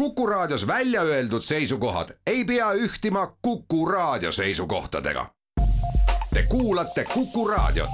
Kuku Raadios välja öeldud seisukohad ei pea ühtima Kuku Raadio seisukohtadega. Te kuulate Kuku Raadiot.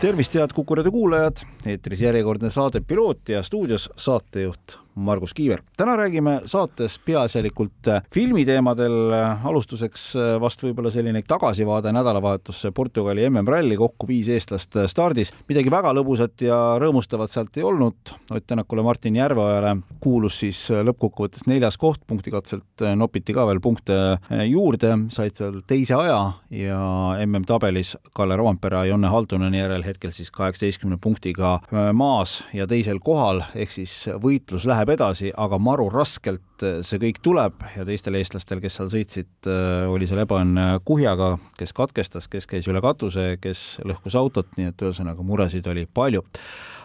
tervist, head Kuku raadio kuulajad, eetris järjekordne saade Piloot ja stuudios saatejuht Margus Kiiver. täna räägime saates peaasjalikult äh, filmiteemadel, alustuseks äh, vast võib-olla selline tagasivaade nädalavahetusse Portugali MM-ralli, kokku viis eestlast äh, stardis. midagi väga lõbusat ja rõõmustavat sealt ei olnud, Ott Tänakule, Martin Järveojale kuulus siis lõppkokkuvõttes neljas koht, punktikatselt nopiti ka veel punkte juurde, said seal teise aja ja MM-tabelis Kalle Roompere ja Jonne Halduneni järel hetkel siis kaheksateistkümne punktiga maas ja teisel kohal, ehk siis võitlus läheb läheb edasi, aga maru raskelt äh, see kõik tuleb ja teistel eestlastel, kes seal sõitsid, äh, oli seal ebaõnne kuhjaga, kes katkestas, kes käis üle katuse, kes lõhkus autot, nii et ühesõnaga muresid oli palju.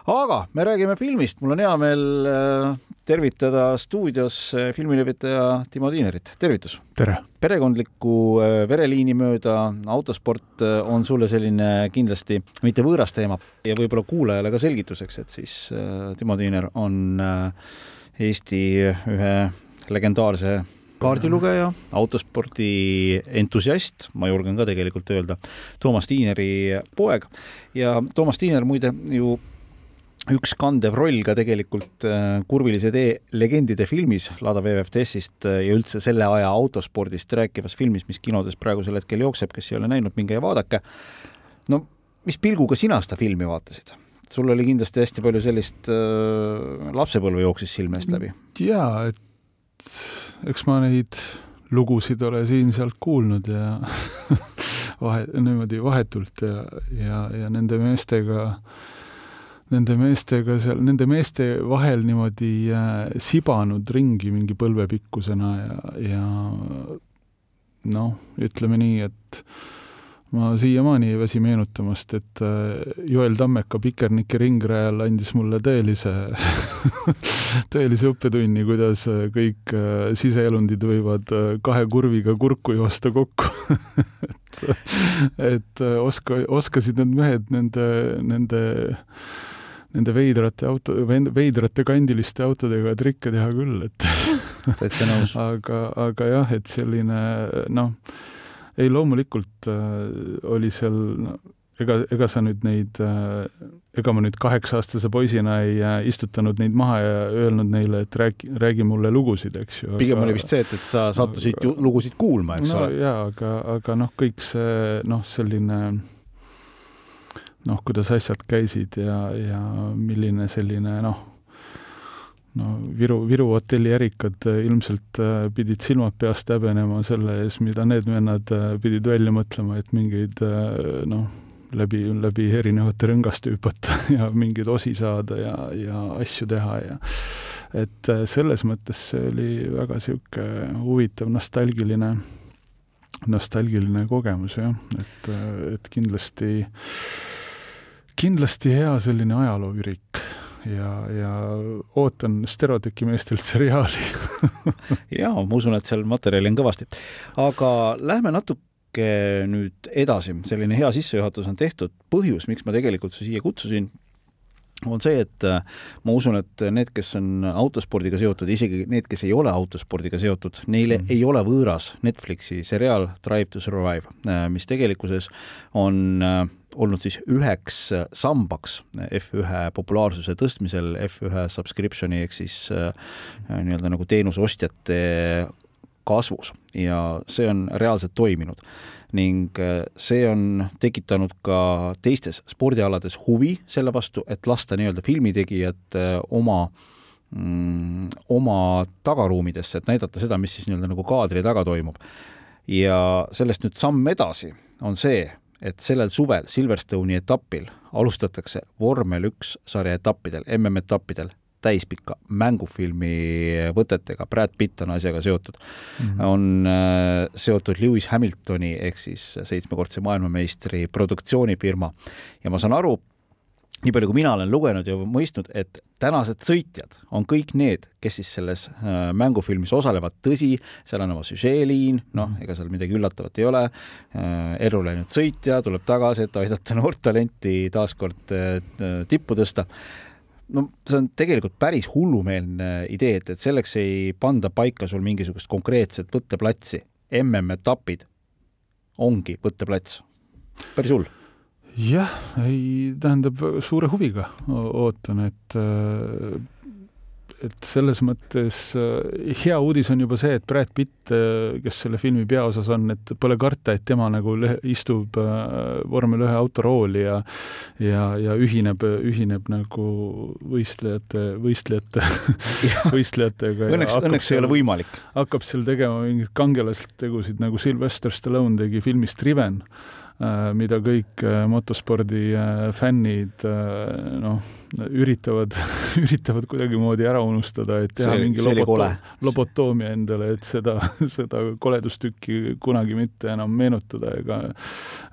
aga me räägime filmist, mul on hea meel äh, tervitada stuudios filmilevitaja Timo Tiinerit, tervitus! tere! perekondliku vereliini mööda autosport on sulle selline kindlasti mitte võõras teema ja võib-olla kuulajale ka selgituseks, et siis Timo Tiiner on Eesti ühe legendaarse kaardilugeja, autospordi entusiast, ma julgen ka tegelikult öelda, Toomas Tiineri poeg ja Toomas Tiiner muide ju üks kandev roll ka tegelikult äh, Kurvilise tee legendide filmis Lada WWF-testist äh, ja üldse selle aja autospordist rääkivas filmis, mis kinodes praegusel hetkel jookseb, kes ei ole näinud, minge ja vaadake. no mis pilguga sina seda filmi vaatasid? Sul oli kindlasti hästi palju sellist äh, lapsepõlve jooksis silme eest läbi. jaa, et eks ma neid lugusid ole siin-sealt kuulnud ja vahe, niimoodi vahetult ja, ja, ja nende meestega, nende meestega seal, nende meeste vahel niimoodi äh, sibanud ringi mingi põlvepikkusena ja, ja noh, ütleme nii, et ma siiamaani ei väsi meenutamast, et äh, Joel Tammeka Pikerniki ringrajal andis mulle tõelise tõelise õppetunni, kuidas äh, kõik äh, siseelundid võivad kahe kurviga kurku joosta kokku et, et oska, oskasid need mehed nende, nende nende veidrate auto, veidrate kandiliste autodega trikke teha küll, et täitsa nõus. aga, aga jah, et selline noh, ei, loomulikult äh, oli seal no, ega, ega sa nüüd neid äh,, ega ma nüüd kaheksa-aastase poisina ei äh, istutanud neid maha ja öelnud neile, et räägi, räägi mulle lugusid, eks ju. pigem aga, oli vist see, et, et sa sattusid aga, lugusid kuulma, eks no, ole. jaa, aga, aga noh, kõik see noh, selline noh, kuidas asjad käisid ja, ja milline selline noh, no Viru, Viru hotelli ärikad äh, ilmselt äh, pidid silmad peast häbenema selle ees, mida need vennad äh, pidid välja mõtlema, et mingeid noh, läbi, läbi erinevate rõngaste hüpata ja mingeid osi saada ja, ja asju teha ja et selles mõttes see oli väga niisugune huvitav nostalgiline, nostalgiline kogemus jah, et, et kindlasti, kindlasti hea selline ajalooürik ja, ja ootan Stereoteki meestelt seriaali jaa, ma usun, et seal materjali on kõvasti. aga lähme natuke nüüd edasi, selline hea sissejuhatus on tehtud, põhjus, miks ma tegelikult su siia kutsusin, on see, et äh, ma usun, et need, kes on autospordiga seotud, isegi need, kes ei ole autospordiga seotud, neile mm. ei ole võõras Netflixi seriaal Drive to Survive, äh, mis tegelikkuses on äh, olnud siis üheks sambaks F1 populaarsuse tõstmisel, F1 subscription'i ehk siis nii-öelda nagu teenuseostjate kasvus ja see on reaalselt toiminud ning äh, see on tekitanud ka teistes spordialades huvi selle vastu, et lasta nii-öelda filmitegijad äh, oma mm, oma tagaruumidesse, et näidata seda, mis siis nii-öelda nagu kaadri taga toimub. ja sellest nüüd samm edasi on see, et sellel suvel Silverstone'i etapil alustatakse vormel üks sarja etappidel, MM-etappidel täispikka mängufilmi võtetega, Brad Pitt on asjaga seotud. Mm, -hmm. on äh, seotud Lewis Hamiltoni ehk siis seitsmekordse maailmameistri produktsioonifirma ja ma saan aru, nii palju, kui mina olen lugenud ja mõistnud, et tänased sõitjad on kõik need, kes siis selles äh, mängufilmis osalevad, tõsi, seal on oma süžeeliin, noh, mhm. ega seal midagi üllatavat ei ole äh,, ellu läinud sõitja tuleb tagasi, et aidata noort talenti taaskord äh, tippu tõsta no see on tegelikult päris hullumeelne idee, et, et selleks ei panda paika sul mingisugust konkreetset võtteplatsi. MM-etapid ongi võtteplats. päris hull jah, ei, tähendab, suure huviga ootan, et et selles mõttes äh, hea uudis on juba see, et Brad Pitt, äh, kes selle filmi peaosas on, et pole karta, et tema nagu istub äh, vormel ühe autorooli ja ja, ja ühineb, ühineb nagu võistlejate, võistlejate võistlejatega. Õnneks, õnneks see ei ole võimalik. hakkab seal tegema mingeid kangelastegusid, nagu Sylvester Stallone tegi filmis Driven Äh, mida kõik äh, motospordi äh, fännid noh, üritavad, üritavad kuidagimoodi ära unustada, et teha see, mingi loboto lobotoomia endale, et seda, seda koledustükki kunagi mitte enam meenutada ega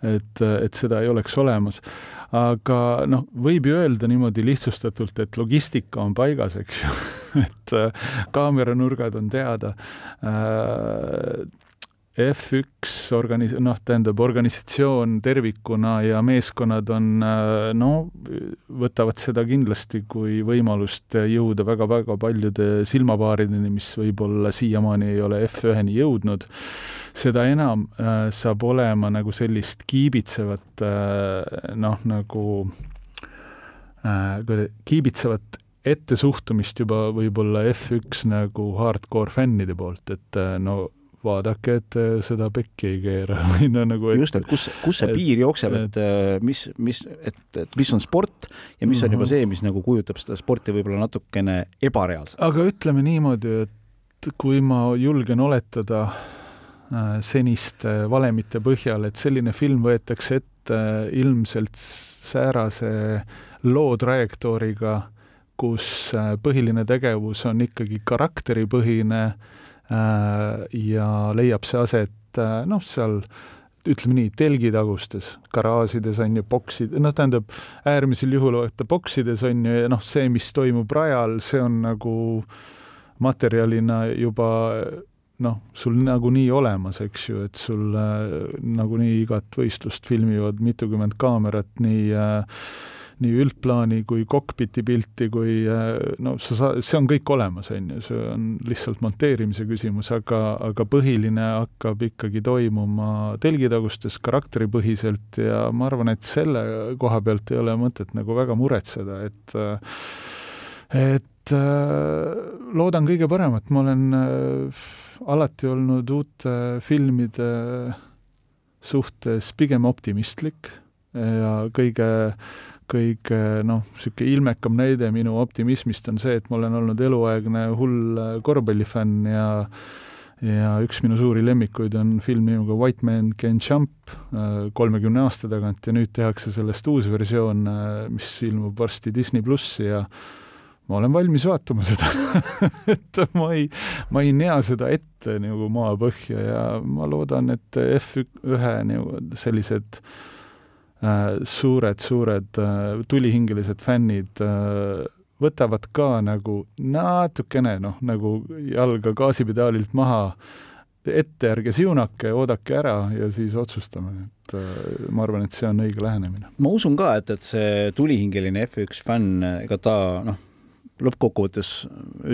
et, et seda ei oleks olemas. aga noh, võib ju öelda niimoodi lihtsustatult, et logistika on paigas, eks ju. Et kaameranurgad on teada. Äh, F1 organis-, noh, tähendab, organisatsioon tervikuna ja meeskonnad on äh, no võtavad seda kindlasti kui võimalust jõuda väga-väga paljude silmapaarideni, mis võib-olla siiamaani ei ole F1-ni jõudnud. seda enam äh, saab olema nagu sellist kiibitsevat äh, noh, nagu kiibitsevat ettesuhtumist juba võib-olla F1 nagu hardcore fännide poolt, et no vaadake, et äh, seda pekki ei keera või no nagu et, just, et kus, kus see piir jookseb, et äh, mis, mis, et, et mis on sport ja mis on juba mhm. see, mis nagu kujutab seda sporti võib-olla natukene ebareaalselt. aga ütleme niimoodi, et kui ma julgen oletada äh, seniste valemite põhjal, et selline film võetakse ette ilmselt säärase loo trajektooriga, kus põhiline tegevus on ikkagi karakteripõhine Äh, ja leiab see aset äh, noh, seal ütleme nii, telgitagustes garaažides on ju boksid, noh, tähendab äärmisel juhul vaata boksides on ju ja noh, see, mis toimub rajal, see on nagu materjalina juba noh, sul nagunii olemas, eks ju, et sul äh, nagunii igat võistlust filmivad mitukümmend kaamerat, nii äh, nii üldplaani kui kokpiti pilti kui äh, no sa saa-, see on kõik olemas, on ju, see on lihtsalt monteerimise küsimus, aga, aga põhiline hakkab ikkagi toimuma telgitagustes karakteripõhiselt ja ma arvan, et selle koha pealt ei ole mõtet nagu väga muretseda, et et äh, loodan kõige paremat, ma olen äh, alati olnud uute filmide suhtes pigem optimistlik ja kõige kõige noh, niisugune ilmekam näide minu optimismist on see, et ma olen olnud eluaegne hull äh, korvpallifänn ja ja üks minu suuri lemmikuid on film nimega White Man Can Jump äh, kolmekümne aasta tagant ja nüüd tehakse sellest uus versioon, mis ilmub varsti Disney plussi ja ma olen valmis vaatama seda et ma ei, ma ei näe seda ette nagu maapõhja ja ma loodan, et F1 nagu sellised äh, suured-suured äh, äh, tulihingelised fännid äh, võtavad ka nagu natukene noh, nagu jalga gaasipedaalilt maha, ette ärge siunake, oodake ära ja siis otsustame, et ma arvan, et see on õige lähenemine. ma usun ka, et, et see tulihingeline F1 fänn, ega ta noh, lõppkokkuvõttes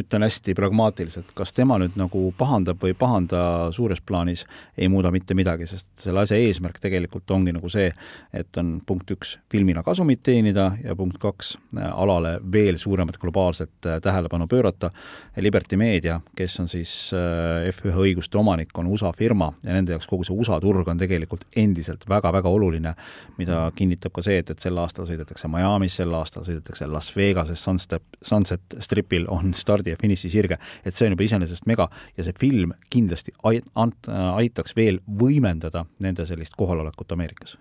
ütlen hästi pragmaatiliselt, kas tema nüüd nagu pahandab või ei pahanda suures plaanis, ei muuda mitte midagi, sest selle asja eesmärk tegelikult ongi nagu see, et on punkt üks, filmina kasumit teenida ja punkt kaks, alale veel suuremat globaalset äh, tähelepanu pöörata. Liberty Media, kes on siis äh, F1 õiguste omanik, on USA firma ja nende jaoks kogu see USA turg on tegelikult endiselt väga-väga oluline, mida kinnitab ka see, et, et sel aastal sõidetakse Miami's, sel aastal sõidetakse Las Vegases, Sunset, Sunset et stripil on stardi ja finišisirge, et see on juba iseenesest mega ja see film kindlasti ait-, ant-, aitaks veel võimendada nende sellist kohalolekut Ameerikas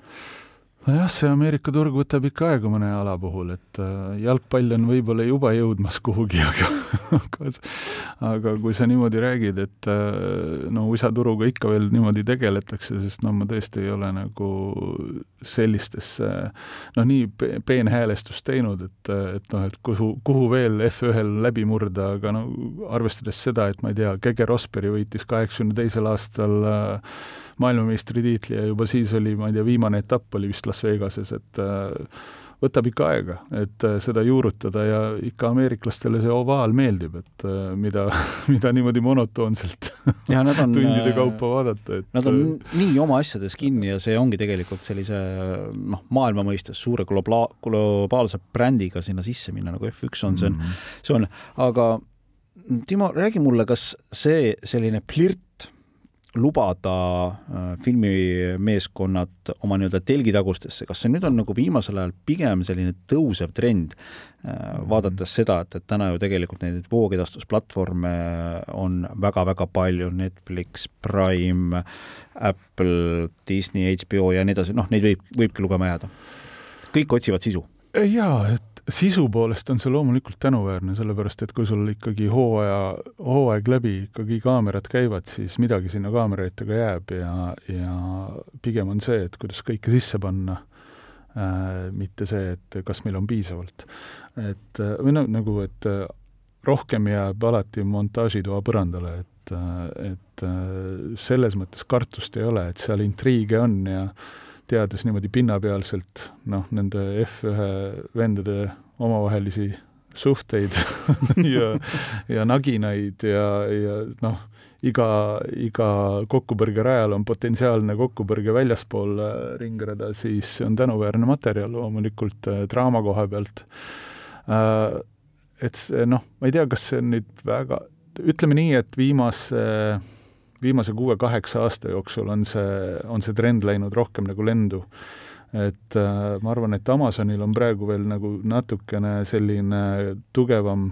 nojah, see Ameerika turg võtab ikka aega mõne ala puhul, et äh, jalgpall on võib-olla juba jõudmas kuhugi, aga aga, kui sa niimoodi räägid, et äh, no USA-turuga ikka veel niimoodi tegeletakse, sest no ma tõesti ei ole nagu sellistesse noh, nii peenhäälestust teinud, et, et noh, et kuhu, kuhu veel F1-l läbi murda, aga no arvestades seda, et ma ei tea, Gege Rosperi võitis kaheksakümne teisel aastal äh, maailmameistritiitli ja juba siis oli, ma ei tea, viimane etapp oli vist Las Vegases, et äh, võtab ikka aega, et äh, seda juurutada ja ikka ameeriklastele see ovaal meeldib, et äh, mida, mida niimoodi monotoonselt ja on, tundide kaupa vaadata, et Nad on nii oma asjades kinni ja see ongi tegelikult sellise noh, maailma mõistes suure globa-, globaalse brändiga sinna sisse minna, nagu F1 on, see on mm, -hmm. see on, aga Timo, räägi mulle, kas see selline flirt lubada äh, filmimeeskonnad oma nii-öelda telgitagustesse, kas see nüüd on nagu viimasel ajal pigem selline tõusev trend, äh, vaadates seda, et, et täna ju tegelikult neid voogedastusplatvorme on väga-väga palju, Netflix, Prime, Apple, Disney, HBO ja nii edasi, noh, neid võib, võibki lugema jääda. kõik otsivad sisu. jaa, et sisu poolest on see loomulikult tänuväärne, sellepärast et kui sul ikkagi hooaja, hooaeg läbi ikkagi kaamerad käivad, siis midagi sinna kaamera ette ka jääb ja, ja pigem on see, et kuidas kõike sisse panna äh,, mitte see, et kas meil on piisavalt. et äh, või noh, nagu, et äh, rohkem jääb alati montaažitoa põrandale, et, äh, et selles mõttes kartust ei ole, et seal intriige on ja teades niimoodi pinnapealselt noh, nende F1 vendade omavahelisi suhteid ja, ja naginaid ja, ja noh, iga, iga kokkupõrge rajal on potentsiaalne kokkupõrge väljaspool äh, ringrada, siis see on tänuväärne materjal loomulikult äh, draama koha pealt äh,. et see noh, ma ei tea, kas see on nüüd väga, ütleme nii, et viimase äh, viimase kuue-kaheksa aasta jooksul on see, on see trend läinud rohkem nagu lendu. et äh, ma arvan, et Amazonil on praegu veel nagu natukene selline tugevam,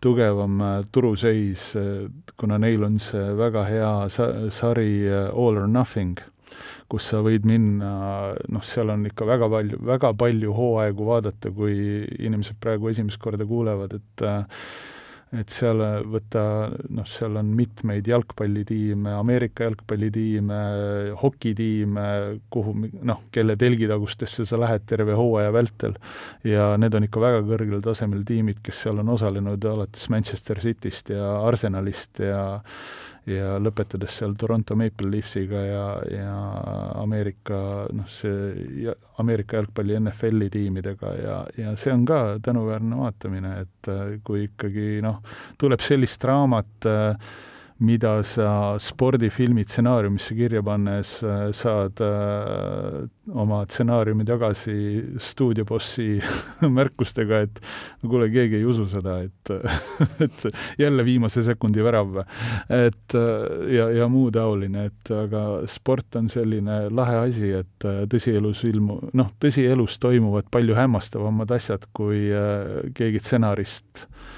tugevam äh, turuseis, kuna neil on see väga hea sa-, sari äh, All or Nothing, kus sa võid minna, noh, seal on ikka väga palju, väga palju hooaegu vaadata, kui inimesed praegu esimest korda kuulevad, et äh, et seal võtta, noh, seal on mitmeid jalgpallitiime, Ameerika jalgpallitiime, hokitiime, kuhu noh, kelle telgitagustesse sa lähed terve hooaja vältel. Ja need on ikka väga kõrgel tasemel tiimid, kes seal on osalenud alates Manchester Cityst ja Arsenalist ja ja lõpetades seal Toronto Maple Leafsiga ja, ja Ameerika noh, see Ameerika jalgpalli NFL-i tiimidega ja, ja see on ka tänuväärne vaatamine, et äh, kui ikkagi noh, tuleb sellist draamat äh, mida sa spordifilmi stsenaariumisse kirja pannes äh, saad äh, oma stsenaariumi tagasi stuudiobossi märkustega, et kuule, keegi ei usu seda, et, et jälle viimase sekundi värav. et ja, ja muu taoline, et aga sport on selline lahe asi, et tõsielus ilmu-, noh, tõsielus toimuvad palju hämmastavamad asjad, kui keegi stsenarist äh,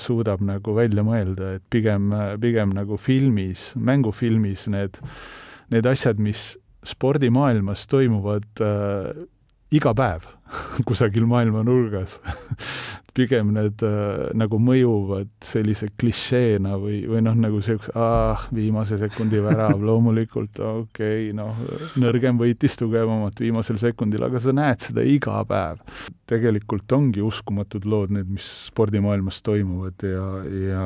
suudab nagu välja mõelda, et pigem, pigem nagu filmis, mängufilmis need, need asjad, mis spordimaailmas toimuvad äh, iga päev kusagil maailma nurgas pigem need äh, nagu mõjuvad sellise klišeena või, või noh, nagu niisuguse ah, viimase sekundi värav, loomulikult okei okay,, noh, nõrgem võitis tugevamat viimasel sekundil, aga sa näed seda iga päev. tegelikult ongi uskumatud lood need, mis spordimaailmas toimuvad ja, ja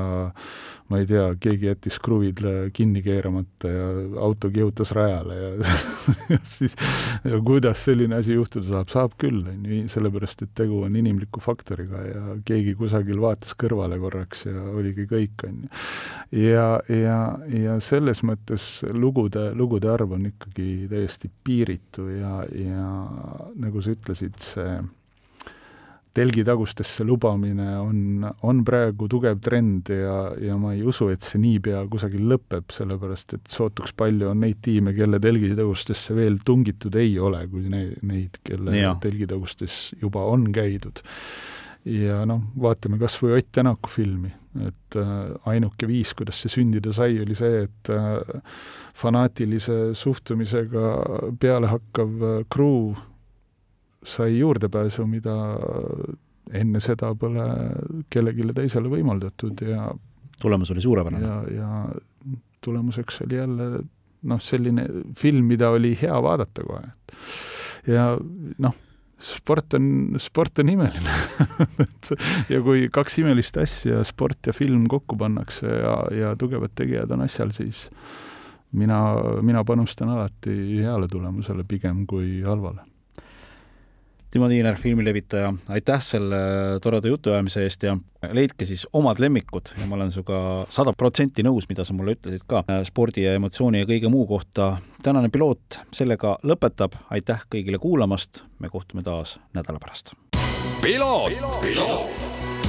ma ei tea, keegi jättis kruvid kinni keeramata ja auto kihutas rajale ja, ja siis ja kuidas selline asi juhtuda saab, saab küll, on ju, sellepärast et tegu on inimliku faktoriga ja keegi kusagil vaatas kõrvale korraks ja oligi kõik, on ju. ja, ja, ja selles mõttes lugude, lugude arv on ikkagi täiesti piiritu ja, ja nagu sa ütlesid, see telgitagustesse lubamine on, on praegu tugev trend ja, ja ma ei usu, et see niipea kusagil lõpeb, sellepärast et sootuks palju on neid tiime, kelle telgitagustesse veel tungitud ei ole, kui neid, neid, kelle ja. telgitagustes juba on käidud ja noh, vaatame kas või Ott Tänaku filmi, et äh, ainuke viis, kuidas see sündida sai, oli see, et äh, fanaatilise suhtumisega pealehakkav äh, crew sai juurdepääsu, mida enne seda pole kellelegi teisele võimaldatud ja tulemus oli suurepärane. ja, ja tulemuseks oli jälle noh, selline film, mida oli hea vaadata kohe. ja noh, sport on, sport on imeline ja kui kaks imelist asja, sport ja film kokku pannakse ja, ja tugevad tegijad on asjal, siis mina, mina panustan alati heale tulemusele pigem kui halvale Timo Tiiner, filmilevitaja, aitäh selle toreda jutuajamise eest ja leidke siis omad lemmikud ja ma olen sinuga sada protsenti nõus, mida sa mulle ütlesid ka spordi ja emotsiooni ja kõige muu kohta. tänane piloot sellega lõpetab, aitäh kõigile kuulamast, me kohtume taas nädala pärast. piloot, piloot..